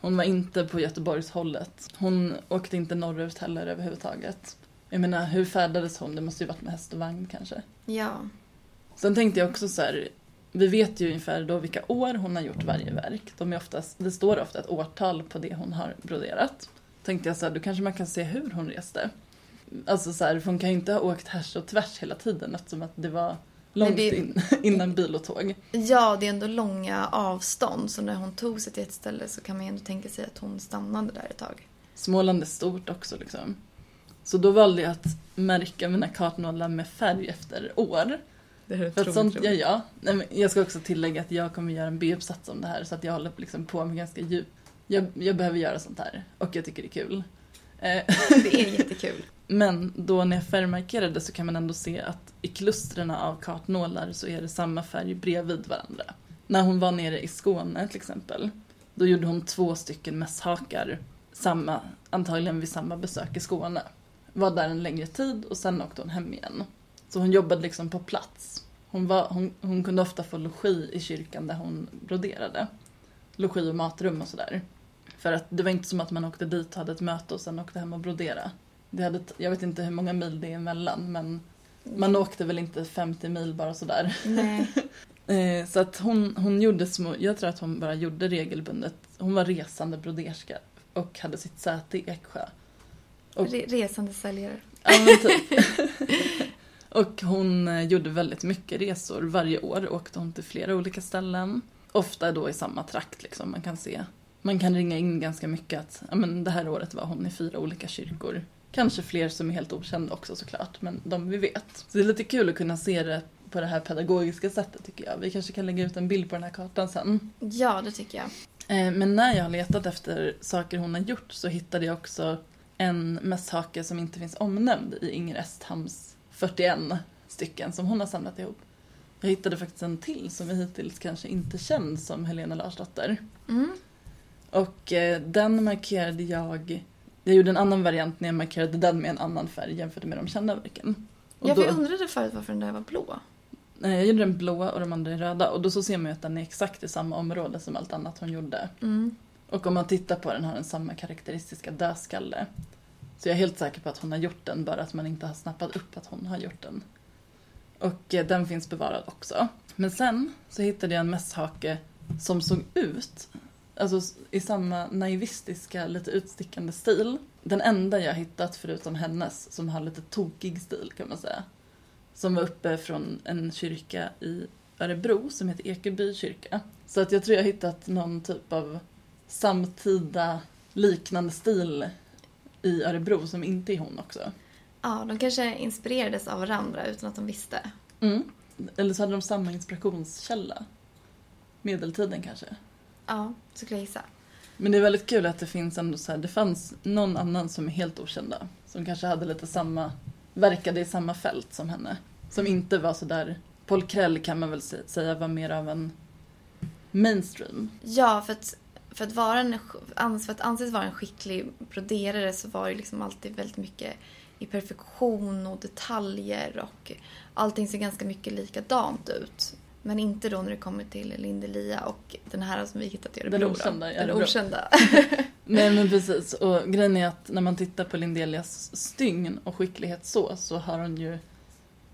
Hon var inte på Göteborgshållet. Hon åkte inte norrut heller överhuvudtaget. Jag menar, hur färdades hon? Det måste ju varit med häst och vagn kanske. Ja. Sen tänkte jag också så här, vi vet ju ungefär då vilka år hon har gjort varje verk. De är oftast, det står ofta ett årtal på det hon har broderat. Tänkte jag så här, då kanske man kan se hur hon reste. Alltså så här, för hon kan ju inte ha åkt härs och tvärs hela tiden eftersom att det var långt det- in, innan bil och tåg. Ja, det är ändå långa avstånd så när hon tog sig till ett ställe så kan man ju ändå tänka sig att hon stannade där ett tag. Småland är stort också liksom. Så då valde jag att märka mina kartnålar med färg efter år. Det är För att sånt gör jag. Nej, men jag ska också tillägga att jag kommer göra en B-uppsats om det här så att jag håller liksom på med ganska djup. Jag, jag behöver göra sånt här och jag tycker det är kul. Eh, Det är jättekul. Men då när jag färgmarkerade så kan man ändå se att i klustren av kartnålar så är det samma färg bredvid varandra. När hon var nere i Skåne till exempel, då gjorde hon två stycken mässhakar, samma, antagligen vid samma besök i Skåne. Var där en längre tid och sen åkte hon hem igen. Så hon jobbade liksom på plats. Hon, var, hon, hon kunde ofta få logi i kyrkan där hon broderade. Logi och matrum och sådär. För att det var inte som att man åkte dit och hade ett möte och sen åkte hem och broderade. Det hade, jag vet inte hur många mil det är emellan men man åkte väl inte 50 mil bara sådär. Nej. Eh, så att hon, hon gjorde små, jag tror att hon bara gjorde regelbundet, hon var resande broderska och hade sitt säte i Eksjö. Och- Re- resande säljare. Ja, men typ. och hon eh, gjorde väldigt mycket resor. Varje år åkte hon till flera olika ställen. Ofta då i samma trakt liksom. Man kan se. Man kan ringa in ganska mycket att ja, men det här året var hon i fyra olika kyrkor. Kanske fler som är helt okända också såklart, men de vi vet. Så det är lite kul att kunna se det på det här pedagogiska sättet tycker jag. Vi kanske kan lägga ut en bild på den här kartan sen. Ja, det tycker jag. Eh, Men när jag har letat efter saker hon har gjort så hittade jag också en mässhake som inte finns omnämnd i Inger Esthams 41 stycken som hon har samlat ihop. Jag hittade faktiskt en till som är hittills kanske inte känd som Helena Larsdotter. Mm. Och eh, den markerade jag... Jag gjorde en annan variant när jag markerade den med en annan färg jämfört med de kända verken. Och Ja, för då- jag undrade förut varför den där var blå. Nej, jag gjorde den blåa och de andra är röda och då så ser man ju att den är exakt i samma område som allt annat hon gjorde. Mm. Och om man tittar på den har den samma karaktäristiska dödskalle. Så jag är helt säker på att hon har gjort den, bara att man inte har snappat upp att hon har gjort den. Och eh, den finns bevarad också. Men sen så hittade jag en mässhake som såg ut, alltså i samma naivistiska, lite utstickande stil. Den enda jag hittat förutom hennes som har lite tokig stil kan man säga. Som var uppe från en kyrka i Örebro som heter Ekeby kyrka. Så att jag tror jag har hittat någon typ av samtida liknande stil i Örebro som inte är hon också. Ja, de kanske inspirerades av varandra utan att de visste. Mm. Eller så hade de samma inspirationskälla. Medeltiden kanske. Ja, så skulle jag gissa. Men det är väldigt kul att det finns ändå så här, det fanns någon annan som är helt okända. Som kanske hade lite samma, verkade i samma fält som henne. Som inte var så där Paul Krell kan man väl sä- säga var mer av en mainstream. Ja, för att, för att, vara en, för att anses vara en skicklig broderare så var det liksom alltid väldigt mycket i perfektion och detaljer och allting ser ganska mycket likadant ut. Men inte då när det kommer till Lindelia och den här som vi hittat i Örebro. Den okända Den okända. Nej men precis, och grejen är att när man tittar på Lindelias stygn och skicklighet så, så har hon ju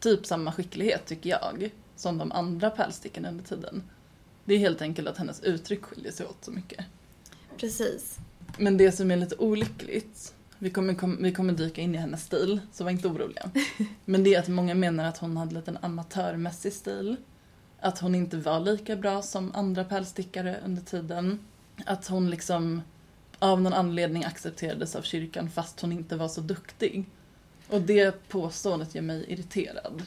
typ samma skicklighet tycker jag, som de andra pärlstickorna under tiden. Det är helt enkelt att hennes uttryck skiljer sig åt så mycket. Precis. Men det som är lite olyckligt, vi kommer, kom, vi kommer dyka in i hennes stil, så var inte oroliga. Men det är att många menar att hon hade lite en amatörmässig stil. Att hon inte var lika bra som andra pärlstickare under tiden. Att hon liksom av någon anledning accepterades av kyrkan fast hon inte var så duktig. Och det påståendet gör mig irriterad.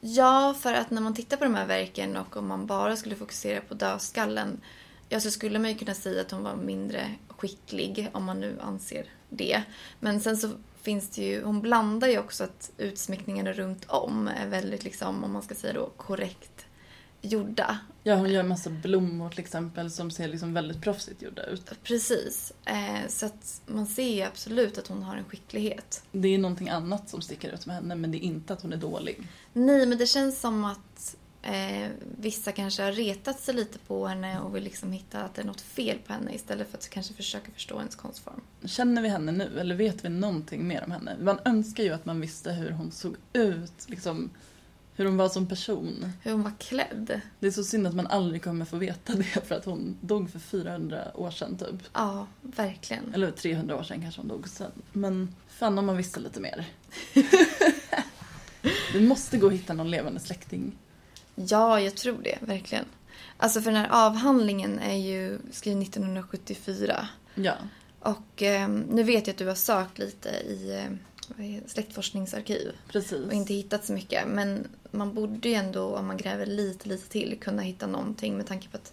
Ja, för att när man tittar på de här verken och om man bara skulle fokusera på dödskallen ja, så skulle man ju kunna säga att hon var mindre skicklig om man nu anser det. Men sen så finns det ju, hon blandar ju också att utsmyckningarna runt om är väldigt liksom, om man ska säga då, korrekt gjorda. Ja, hon gör massa blommor till exempel som ser liksom väldigt proffsigt gjorda ut. Precis. Eh, så att man ser absolut att hon har en skicklighet. Det är någonting annat som sticker ut med henne men det är inte att hon är dålig. Nej, men det känns som att eh, vissa kanske har retat sig lite på henne och vill liksom hitta att det är något fel på henne istället för att kanske försöka förstå hennes konstform. Känner vi henne nu eller vet vi någonting mer om henne? Man önskar ju att man visste hur hon såg ut, liksom hur hon var som person. Hur hon var klädd. Det är så synd att man aldrig kommer få veta det för att hon dog för 400 år sedan typ. Ja, verkligen. Eller 300 år sedan kanske hon dog sen. Men fan om man visste lite mer. Vi måste gå och hitta någon levande släkting. Ja, jag tror det, verkligen. Alltså för den här avhandlingen är ju skriven 1974. Ja. Och eh, nu vet jag att du har sökt lite i eh, släktforskningsarkiv Precis. och inte hittat så mycket. Men man borde ju ändå, om man gräver lite, lite till, kunna hitta någonting med tanke på att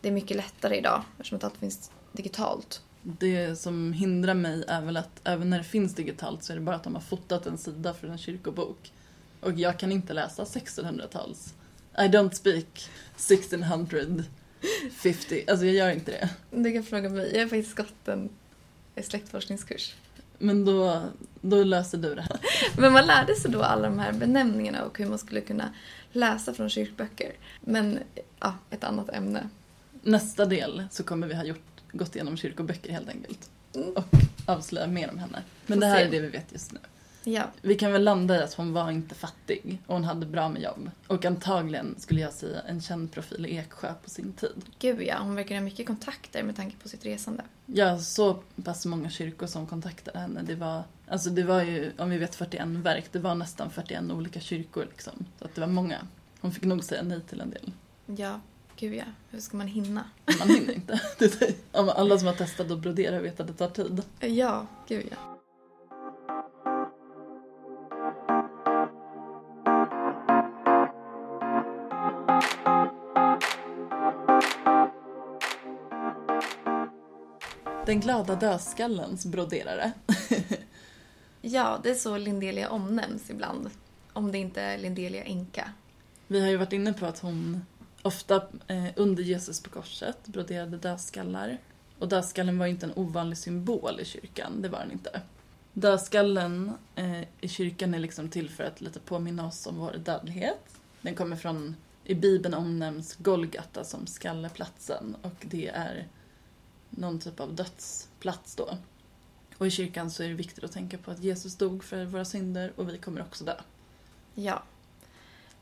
det är mycket lättare idag eftersom att allt finns digitalt. Det som hindrar mig är väl att även när det finns digitalt så är det bara att de har fotat en sida för en kyrkobok. Och jag kan inte läsa 1600-tals. I don't speak 1650. Alltså jag gör inte det. Du kan fråga mig. Jag har faktiskt gått en släktforskningskurs. Men då, då löser du det här. Men man lärde sig då alla de här benämningarna och hur man skulle kunna läsa från kyrkböcker. Men ja, ett annat ämne. Nästa del så kommer vi ha gjort, gått igenom kyrkoböcker helt enkelt. Och avslöja mer om henne. Men Får det här se. är det vi vet just nu. Ja, Vi kan väl landa i att hon var inte fattig och hon hade bra med jobb. Och antagligen, skulle jag säga, en känd profil i Eksjö på sin tid. gud ja. Hon verkar ha mycket kontakter med tanke på sitt resande. Ja, så pass många kyrkor som kontaktade henne. Det var, alltså det var ju, om vi vet 41 verk, det var nästan 41 olika kyrkor liksom. Så att det var många. Hon fick nog säga nej till en del. Ja, gud ja. Hur ska man hinna? Man hinner inte. Om alla som har testat att brodera vet att det tar tid. Ja, gud ja. Den glada dödskallens broderare. Ja, det är så Lindelia omnämns ibland. Om det inte är Lindelia Enka. Vi har ju varit inne på att hon ofta eh, under Jesus på korset broderade dödskallar. Och dödskallen var ju inte en ovanlig symbol i kyrkan, det var den inte. Dödskallen eh, i kyrkan är liksom till för att lite påminna oss om vår dödlighet. Den kommer från, i Bibeln omnämns Golgata som skalleplatsen och det är någon typ av dödsplats då. Och i kyrkan så är det viktigt att tänka på att Jesus dog för våra synder och vi kommer också dö. Ja.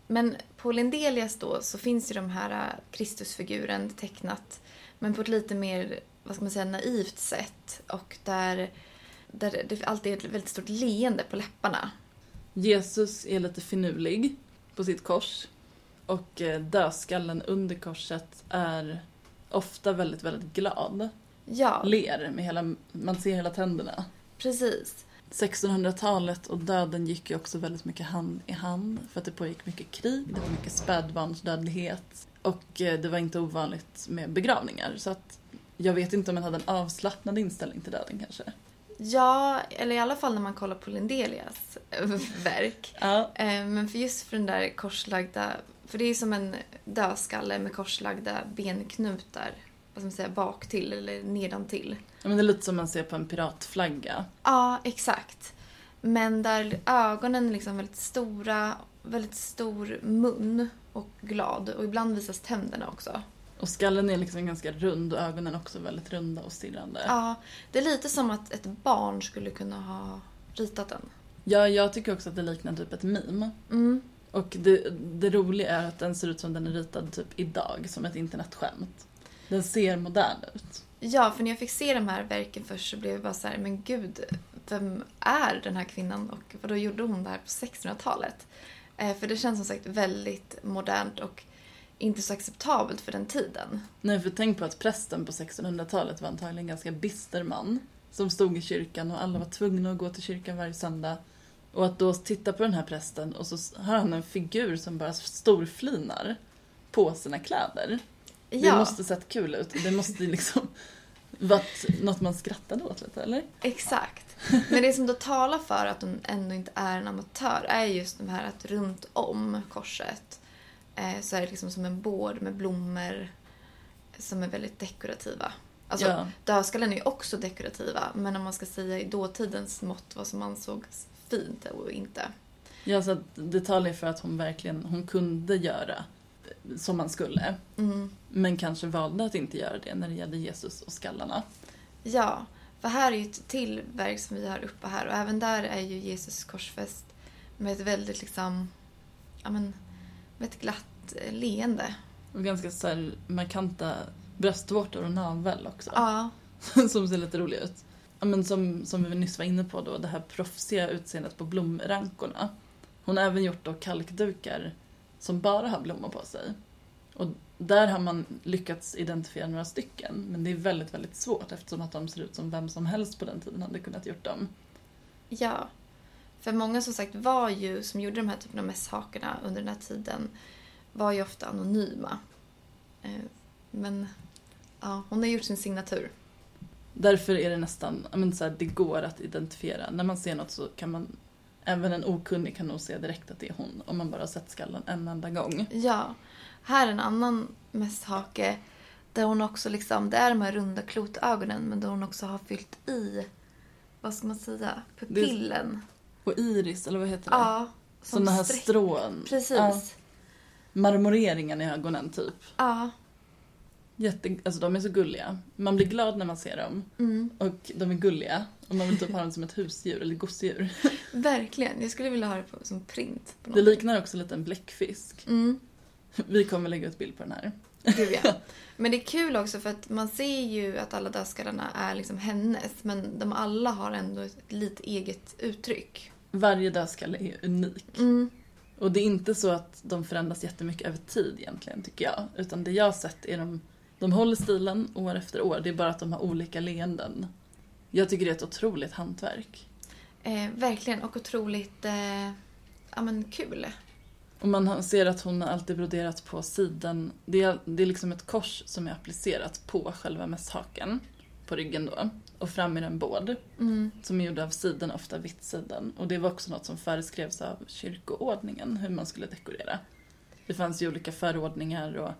Men på Lindelias då så finns ju de här äh, Kristusfiguren tecknat men på ett lite mer, vad ska man säga, naivt sätt och där, där det alltid är ett väldigt stort leende på läpparna. Jesus är lite finurlig på sitt kors och eh, dödskallen under korset är ofta väldigt, väldigt glad. Ja, Ler med hela, man ser hela tänderna. precis. 1600-talet och döden gick ju också väldigt mycket hand i hand för att det pågick mycket krig, det var mycket spädbarnsdödlighet och eh, det var inte ovanligt med begravningar så att jag vet inte om man hade en avslappnad inställning till döden kanske. Ja, eller i alla fall när man kollar på Lindelias verk. Ja, Eh, Men för just för den där korslagda... För det är som en dödskalle med korslagda benknutar. Vad ska man säga? Bak till eller nedantill. men det är lite som man ser på en piratflagga. Ja, exakt. Men där ögonen är liksom väldigt stora, väldigt stor mun och glad. Och ibland visas tänderna också. Och skallen är liksom ganska rund och ögonen också väldigt runda och stirrande. Ja, det är lite som att ett barn skulle kunna ha ritat den. Ja, jag tycker också att det liknar typ ett meme. Mm. Och det, det roliga är att den ser ut som den är ritad typ idag, som ett internetskämt. Den ser modern ut. Ja, för när jag fick se de här verken först så blev jag bara så här, men gud, vem är den här kvinnan och vad då gjorde hon det här på 1600-talet? Eh, för det känns som sagt väldigt modernt och inte så acceptabelt för den tiden. Nej, för tänk på att prästen på 1600-talet var antagligen en ganska bister man. Som stod i kyrkan och alla var tvungna att gå till kyrkan varje söndag. Och att då titta på den här prästen och så har han en figur som bara storflinar på sina kläder. Det Ja, måste sett kul ut. Det måste liksom varit något man skrattade åt lite, eller? exakt. Men det som då talar för att hon ändå inte är en amatör är just de här att runt om korset eh, så är det liksom som en bård med blommor som är väldigt dekorativa. Alltså, Ja. dödskallen är ju också dekorativa, men om man ska säga i dåtidens mått vad som ansågs fint och inte. Ja, så det talar ju för att hon verkligen hon kunde göra som man skulle. Mm. Men kanske valde att inte göra det när det gällde Jesus och skallarna. Ja, för här är ju ett till verk som vi har uppe här och även där är ju Jesus korsfäst med ett väldigt liksom, ja men, med ett glatt leende. Och ganska så markanta bröstvårtor och navel också. Ja, som ser lite roliga ut. Ja, men som, som vi nyss var inne på då, det här proffsiga utseendet på blomrankorna. Hon har även gjort då kalkdukar som bara har blommor på sig. Och där har man lyckats identifiera några stycken, men det är väldigt, väldigt svårt eftersom att de ser ut som vem som helst på den tiden hade kunnat gjort dem. ja. För många som sagt var ju, som gjorde de här typen av mässhakorna under den här tiden, var ju ofta anonyma. Eh, Men ja, hon har gjort sin signatur. Därför är det nästan, men så här, det går att identifiera. När man ser något så kan man, även en okunnig kan nog se direkt att det är hon om man bara har sett skallen en enda gång. Ja. Här är en annan mässhake där hon också liksom, det är de här runda klotögonen men där hon också har fyllt i, vad ska man säga, pupillen. Och iris, eller vad heter det? Ja. som Såna här strån. Precis. Ja, marmoreringen i ögonen typ. Ja. Jätte, alltså de är så gulliga. Man blir glad när man ser dem. Mm. Och de är gulliga. Och man vill typ ha dem som ett husdjur eller gosedjur. Verkligen. Jag skulle vilja ha det på, som print. På Det liknar också lite en bläckfisk. Mm. Vi kommer lägga ut bild på den här. Gud, ja. Men det är kul också för att man ser ju att alla dödskallarna är liksom hennes men de alla har ändå ett lite eget uttryck. Varje dödskalle är unik. Mm. Och det är inte så att de förändras jättemycket över tid egentligen, tycker jag. Utan det jag har sett är de, de håller stilen år efter år. Det är bara att de har olika leenden. Jag tycker det är ett otroligt hantverk. Eh, verkligen och otroligt eh, ja, men kul. Och man ser att hon har alltid broderat på sidan. Det är, det är liksom ett kors som är applicerat på själva mässhaken. På ryggen då. Och fram är det en båd. Mm. Som är gjord av siden, ofta vittsiden. Och det var också något som föreskrevs av kyrkoordningen, hur man skulle dekorera. Det fanns ju olika förordningar och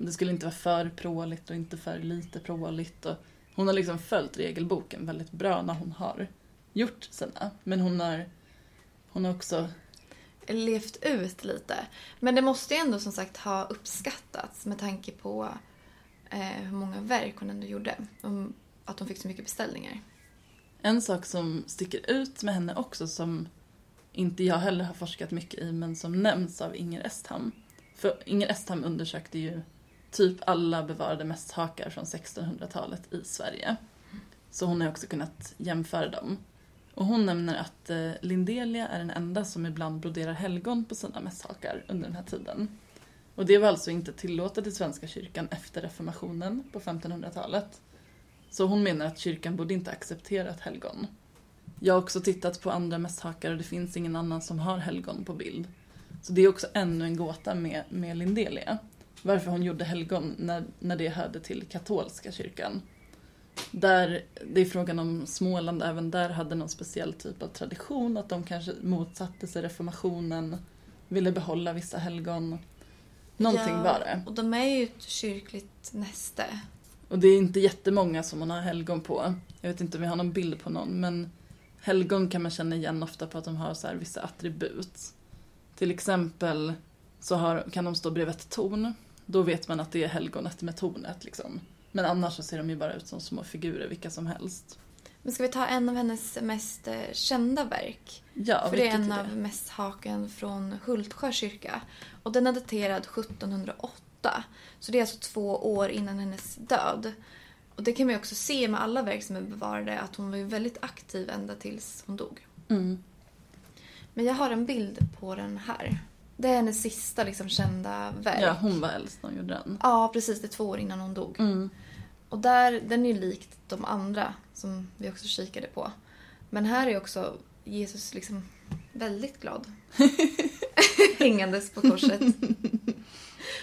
det skulle inte vara för pråligt och inte för lite pråligt. Och hon har liksom följt regelboken väldigt bra när hon har gjort sina. Men hon har, hon har också Levt ut lite. Men det måste ju ändå som sagt ha uppskattats med tanke på eh, hur många verk hon ändå gjorde. Om att hon fick så mycket beställningar. En sak som sticker ut med henne också som inte jag heller har forskat mycket i men som nämns av Inger Estham. För Inger Estham undersökte ju typ alla bevarade mästhakar från 1600-talet i Sverige. Så hon har också kunnat jämföra dem. Och hon nämner att eh, Lindelia är den enda som ibland broderar helgon på sina mässhakar under den här tiden. Och det var alltså inte tillåtet i Svenska kyrkan efter reformationen på 1500-talet. Så hon menar att kyrkan borde inte acceptera ett helgon. Jag har också tittat på andra mässhakar och det finns ingen annan som har helgon på bild. Så det är också ännu en gåta med, med Lindelia. Varför hon gjorde helgon när, när det hörde till katolska kyrkan. Där det är frågan om Småland även där hade någon speciell typ av tradition. Att de kanske motsatte sig reformationen, ville behålla vissa helgon. Någonting Ja, var det. Och de är ju ett kyrkligt näste. Och det är inte jättemånga som man har helgon på. Jag vet inte om jag har någon bild på någon, men helgon kan man känna igen ofta på att de har så vissa attribut. Till exempel så har, kan de stå bredvid ett torn. Då vet man att det är helgonet med tornet. Liksom. Men annars så ser de ju bara ut som små figurer, vilka som helst. Men ska vi ta en av hennes mest eh, kända verk? Ja, För det är en är av det? mässhaken från Hultsjö kyrka. Och den är daterad 1708. Så det är alltså två år innan hennes död. Och det kan man ju också se med alla verk som är bevarade att hon var ju väldigt aktiv ända tills hon dog. Mm. Men jag har en bild på den här. Det är hennes sista liksom kända verk. Ja, hon var äldst när hon gjorde den. Ja, precis. Det är två år innan hon dog. Mm. Och där, den är ju likt de andra som vi också kikade på. Men här är också Jesus liksom väldigt glad. Hängandes på korset.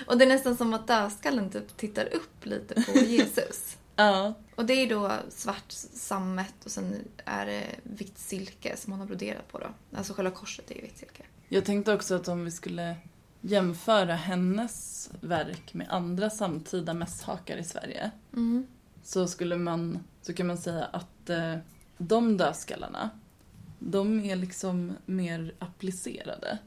Och det är nästan som att dödskallen typ tittar upp lite på Jesus. Ja, Och det är då svart sammet och sen är det vitt silke som hon har broderat på då. Alltså själva korset är ju vitt silke. Jag tänkte också att om vi skulle jämföra hennes verk med andra samtida mässhakar i Sverige Mm. så skulle man, så kan man säga att eh, de dödskallarna, de är liksom mer applicerade.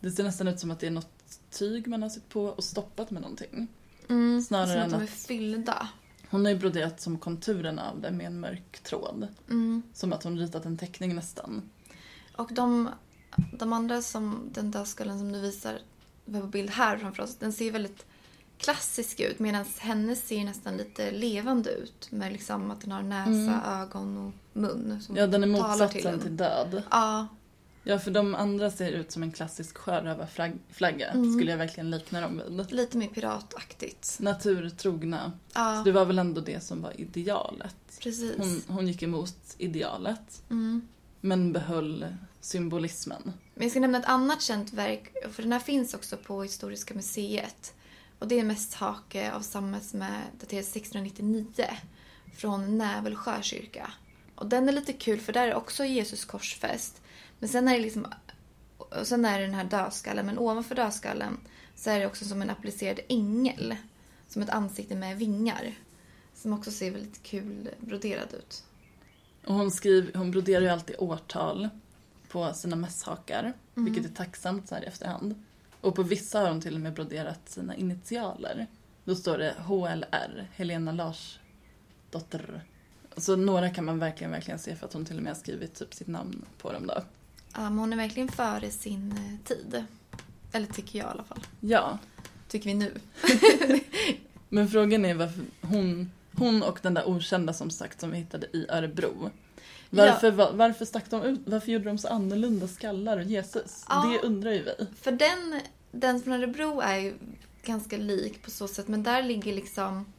Det ser nästan ut som att det är något tyg man har sytt på och stoppat med någonting. Mm. Snarare som att de är fyllda. Hon har ju broderat som konturerna av det med en mörk tråd. Mm. Som att hon ritat en teckning nästan. Och de, de andra som, den dödskallen som du visar på bild här framför oss, den ser väldigt klassisk ut medan hennes ser nästan lite levande ut med liksom att den har näsa, ögon och mun som Ja, den är till motsatsen en. till död. Ja, Ja, för de andra ser ut som en klassisk sjörövarflagga. Mm. Skulle jag verkligen likna dem vid. lite mer pirataktigt. Naturtrogna. Ja, Så det var väl ändå det som var idealet. precis. Hon, hon gick emot idealet, Mm. men behöll symbolismen. Men jag ska nämna ett annat känt verk, för den här finns också på Historiska museet. Och det är mest hake av samma som är daterad 1699 från Nävelsjö kyrka. Och den är lite kul för där är också Jesus korsfäst. Men sen är det liksom och sen är det den här dödskallen, men ovanför dödskallen så är det också som en applicerad ängel. Som ett ansikte med vingar. Som också ser väldigt kul broderad ut. Och hon, skriv, hon broderar ju alltid årtal på sina mässhakar, vilket är tacksamt så här i efterhand. Och på vissa har hon till och med broderat sina initialer. Då står det HLR, Helena Lars dotter. Så några kan man verkligen, verkligen se för att hon till och med har skrivit typ sitt namn på dem då. Ja, men hon är verkligen före sin eh, tid. Eller tycker jag i alla fall. Ja, Tycker vi nu. men frågan är varför hon, hon och den där okända som sagt som vi hittade i Örebro. Varför, va- varför stack de ut? Varför gjorde de så annorlunda skallar och Jesus? Ja. Det undrar ju vi. För den, den från Örebro är ju ganska lik på så sätt. Men där ligger liksom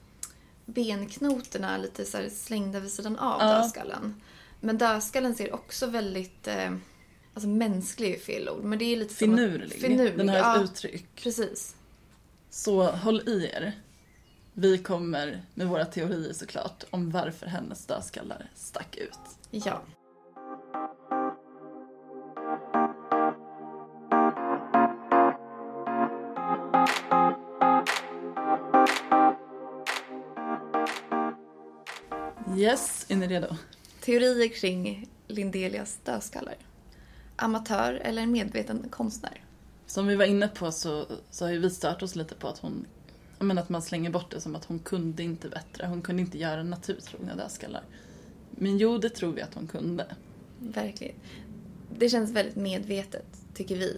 benknotorna lite så slängda vid sidan av Ja. dödskallen. Men dödskallen ser också väldigt... Eh, alltså mänsklig är fel ord. Men det är lite som att- Finurlig. finurlig. Den har ett ja, uttryck. Precis. Så håll i er. Vi kommer med våra teorier såklart om varför hennes dödskallar stack ut. Ja. Yes, är ni redo? Teorier kring Lindelias dödskallar. Amatör eller medveten konstnär? Som vi var inne på så, så har ju vi stört oss lite på att hon menar att man slänger bort det som att hon kunde inte bättre. Hon kunde inte göra naturtrogna dödskallar. Men jo, det tror vi att hon kunde. Verkligen. Det känns väldigt medvetet, tycker vi.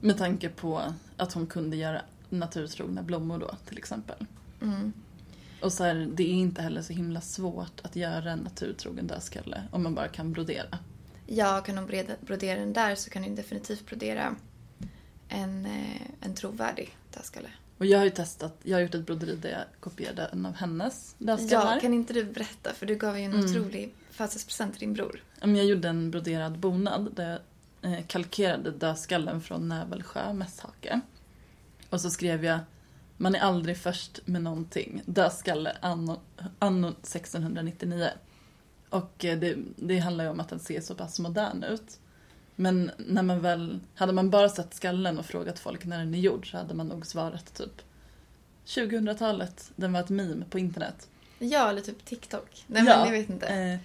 Med tanke på att hon kunde göra naturtrogna blommor då, till exempel. Mm. Och så här, det är inte heller så himla svårt att göra en naturtrogen dödskalle om man bara kan brodera. Ja, kan hon brodera den där så kan hon definitivt brodera en, eh, en trovärdig dödskalle. Och jag har ju testat, jag har gjort ett broderi där jag kopierade en av hennes dödskallar. Ja, kan inte du berätta? För du gav ju en Mm. otrolig födelsedagspresent till din bror. Jag gjorde en broderad bonad där jag eh, kalkerade dödskallen från Nävelsjö mässhake. Och så skrev jag Man är aldrig först med någonting. Dödskalle anno, anno 1699. Och eh, det, det handlar ju om att den ser så pass modern ut. Men när man väl, hade man bara sett skallen och frågat folk när den är gjord så hade man nog svarat typ 2000-talet, den var ett meme på internet. Ja, eller typ TikTok. Nej, Ja, men jag vet inte. Eh,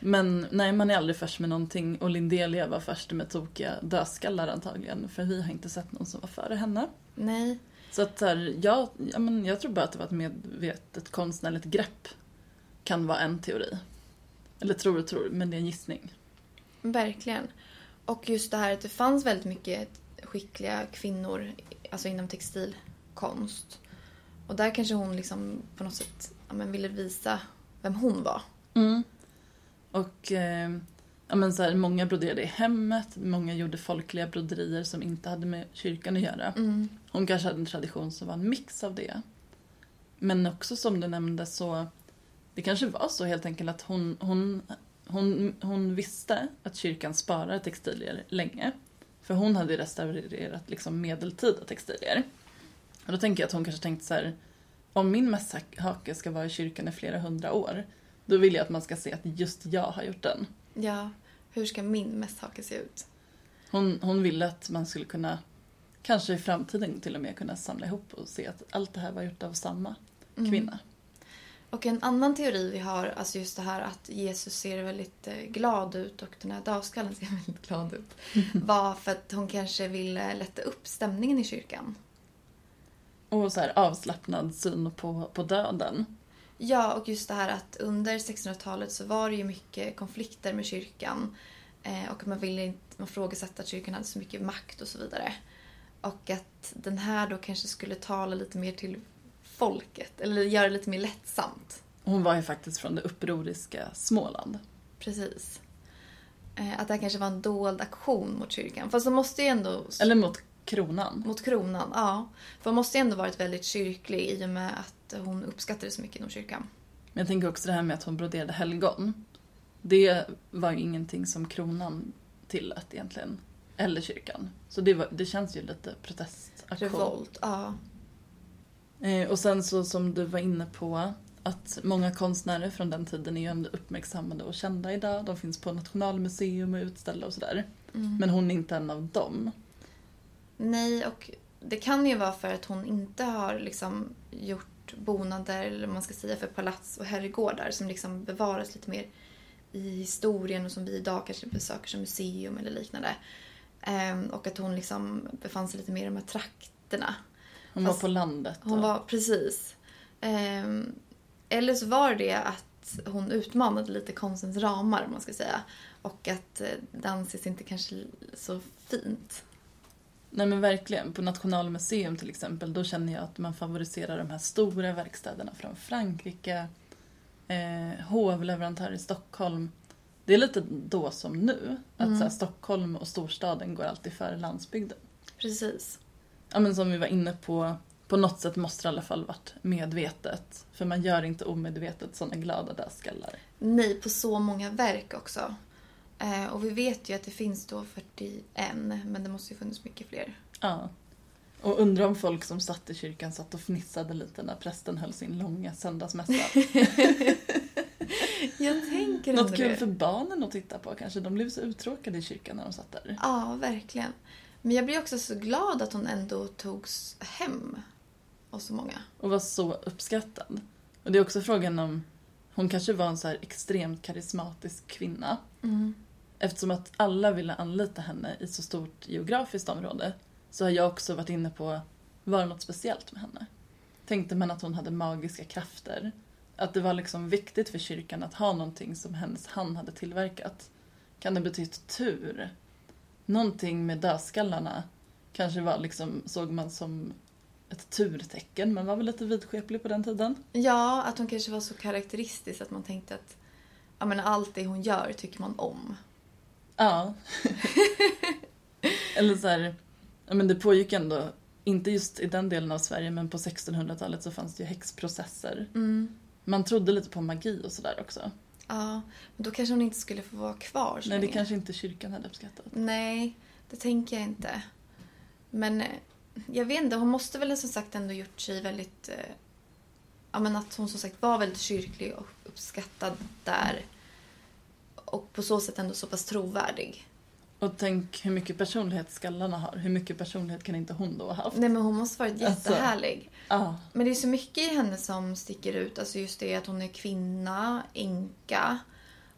men nej, man är aldrig först med någonting och Lindelia var först med tokiga dödskallar antagligen. För vi har inte sett någon som var före henne. Nej. Så att här, jag, ja, men jag tror bara att det var ett medvetet konstnärligt grepp. Kan vara en teori. Eller tror och tror, men det är en gissning. Verkligen. Och just det här att det fanns väldigt mycket skickliga kvinnor alltså inom textilkonst. Och där kanske hon liksom på något sätt ja, men ville visa vem hon var. Och eh, ja, men så här, många broderade i hemmet, många gjorde folkliga broderier som inte hade med kyrkan att göra. Hon kanske hade en tradition som var en mix av det. Men också som du nämnde så, det kanske var så helt enkelt att hon, hon, hon, hon visste att kyrkan sparar textilier länge. För hon hade ju restaurerat liksom medeltida textilier. Och då tänker jag att hon kanske tänkte så här, om min mässhake ska vara i kyrkan i flera hundra år, då vill jag att man ska se att just jag har gjort den. Ja, hur ska min mässhake se ut? Hon, hon ville att man skulle kunna, kanske i framtiden till och med kunna samla ihop och se att allt det här var gjort av samma kvinna. Och en annan teori vi har, alltså just det här att Jesus ser väldigt eh, glad ut och den här dödskallen ser väldigt glad ut. var för att hon kanske ville lätta upp stämningen i kyrkan. Och så här avslappnad syn på, på döden. Ja, och just det här att under 1600-talet så var det ju mycket konflikter med kyrkan. Eh, och man ville inte, man frågasatte att kyrkan hade så mycket makt och så vidare. Och att den här då kanske skulle tala lite mer till folket, eller göra det lite mer lättsamt. Hon var ju faktiskt från det upproriska Småland. Precis. Eh, att det här kanske var en dold aktion mot kyrkan. Fast de måste ju ändå... Eller mot kronan. Mot kronan, ja. För hon måste ju ändå varit väldigt kyrklig i och med att hon uppskattade så mycket inom kyrkan. Men jag tänker också det här med att hon broderade helgon. Det var ju ingenting som kronan tillät egentligen. Eller kyrkan. Så det, var, det känns ju lite protestaktion. Revolt, ja. Eh, och sen så som du var inne på att många konstnärer från den tiden är ju ändå uppmärksammade och kända idag. De finns på Nationalmuseum och utställda och sådär. Men hon är inte en av dem. Nej, och det kan ju vara för att hon inte har liksom gjort bonader, eller man ska säga, för palats och herrgårdar som liksom bevaras lite mer i historien och som vi idag kanske besöker som museum eller liknande. Ehm, och att hon liksom befann sig lite mer i de här trakterna. Hon Fast var på landet. Hon var, precis. Ehm, eller så var det att hon utmanade lite konstens ramar, om man ska säga. Och att eh, det anses inte kanske så fint. Nej men verkligen. På Nationalmuseum till exempel, då känner jag att man favoriserar de här stora verkstäderna från Frankrike, eh, hovleverantörer i Stockholm. Det är lite då som nu, att så här, Stockholm och storstaden går alltid före landsbygden. Precis. Ja men som vi var inne på, på något sätt måste det i alla fall varit medvetet. För man gör inte omedvetet sådana glada dödskallar. Nej, på så många verk också. Eh, och vi vet ju att det finns då 41, men det måste ju funnits mycket fler. Ja. Och undrar om folk som satt i kyrkan satt och fnissade lite när prästen höll sin långa söndagsmässa. Jag tänker Något ändå kul det. för barnen att titta på kanske. De blev så uttråkade i kyrkan när de satt där. Ja, verkligen. Men jag blir också så glad att hon ändå togs hem av så många. Och var så uppskattad. Och det är också frågan om hon kanske var en så här extremt karismatisk kvinna. Eftersom att alla ville anlita henne i så stort geografiskt område så har jag också varit inne på, var det något speciellt med henne? Tänkte man att hon hade magiska krafter? Att det var liksom viktigt för kyrkan att ha någonting som hennes hand hade tillverkat? Kan det betytt tur? Någonting med dödskallarna kanske var liksom, såg man som ett turtecken. Man var väl lite vidskeplig på den tiden. Ja, att hon kanske var så karaktäristisk att man tänkte att ja, men allt det hon gör tycker man om. Ja. Eller så här, ja men det pågick ändå, inte just i den delen av Sverige, men på 1600-talet så fanns det ju häxprocesser. Man trodde lite på magi och sådär också. Ja, men då kanske hon inte skulle få vara kvar så Nej, det länge. kanske inte kyrkan hade uppskattat. Nej, det tänker jag inte. Men eh, jag vet inte, hon måste väl som sagt ändå gjort sig väldigt... Eh, ja men att hon som sagt var väldigt kyrklig och uppskattad där. Och på så sätt ändå så pass trovärdig. Och tänk hur mycket personlighet skallarna har. Hur mycket personlighet kan inte hon då ha haft? Nej men hon måste varit Alltså. jättehärlig. Ja. Men det är så mycket i henne som sticker ut. Alltså just det att hon är kvinna, änka.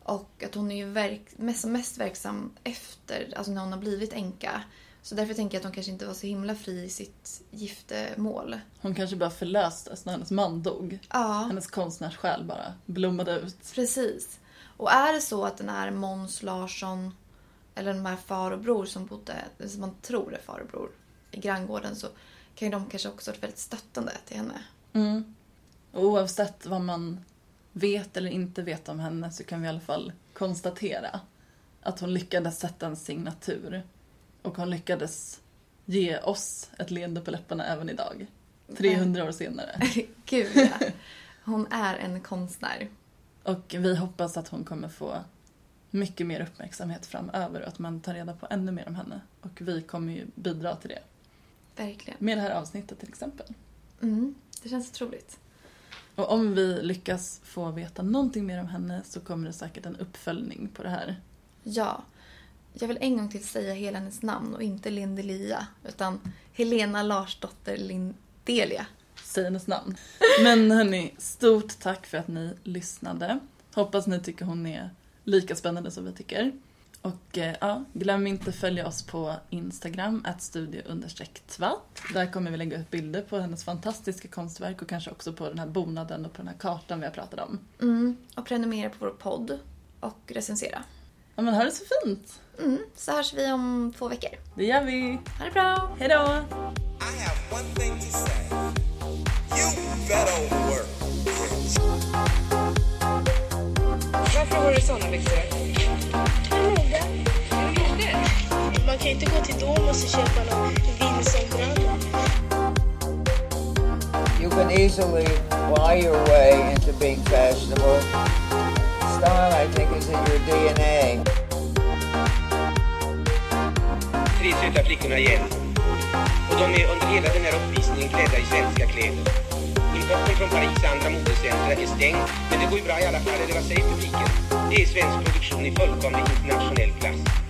Och att hon är ju verk, mest, mest verksam efter, alltså när hon har blivit änka. Så därför tänker jag att hon kanske inte var så himla fri i sitt giftermål. Hon kanske bara förlöstes när hennes man dog. Ja, Hennes konstnärssjäl bara blommade ut. precis. Och är det så att den här Måns Larsson, eller de här far och bror som bodde, som man tror är far och bror, i granngården så kan ju de kanske också varit väldigt stöttande till henne. Mm. Och oavsett vad man vet eller inte vet om henne så kan vi i alla fall konstatera att hon lyckades sätta en signatur. Och hon lyckades ge oss ett leende på läpparna även idag. 300 år senare. Gud ja. Hon är en konstnär. Och vi hoppas att hon kommer få mycket mer uppmärksamhet framöver och att man tar reda på ännu mer om henne. Och vi kommer ju bidra till det. Verkligen. Med det här avsnittet till exempel. Mm, det känns otroligt. Och om vi lyckas få veta någonting mer om henne så kommer det säkert en uppföljning på det här. Ja. Jag vill en gång till säga hela hennes namn och inte Lindelia. Utan Helena Larsdotter Lindelia. Säg hennes namn. Men hörni, stort tack för att ni lyssnade. Hoppas ni tycker hon är lika spännande som vi tycker. Och eh, ja, glöm inte följa oss på Instagram, att studio. Där kommer vi lägga upp bilder på hennes fantastiska konstverk och kanske också på den här bonaden och på den här kartan vi har pratat om. Mm, och prenumerera på vår podd. Och recensera. Ja men ha det så fint! Mm, så hörs vi om två veckor. Det gör vi! Ha det bra! Hejdå! Varför har du såna byxor? Du gjorde? Man kan ju inte gå till Domus och köpa någon vindsombröd. You can easily lie your way into being fashionable. Style, I think, is in your DNA. Tre söta flickorna igen. Och de är under hela den här uppvisningen klädda i svenska kläder. Importen från Paris andra modecentra är stängd, men det går ju bra i alla fall, eller vad säger publiken? Det är svensk produktion i fullkomlig internationell klass.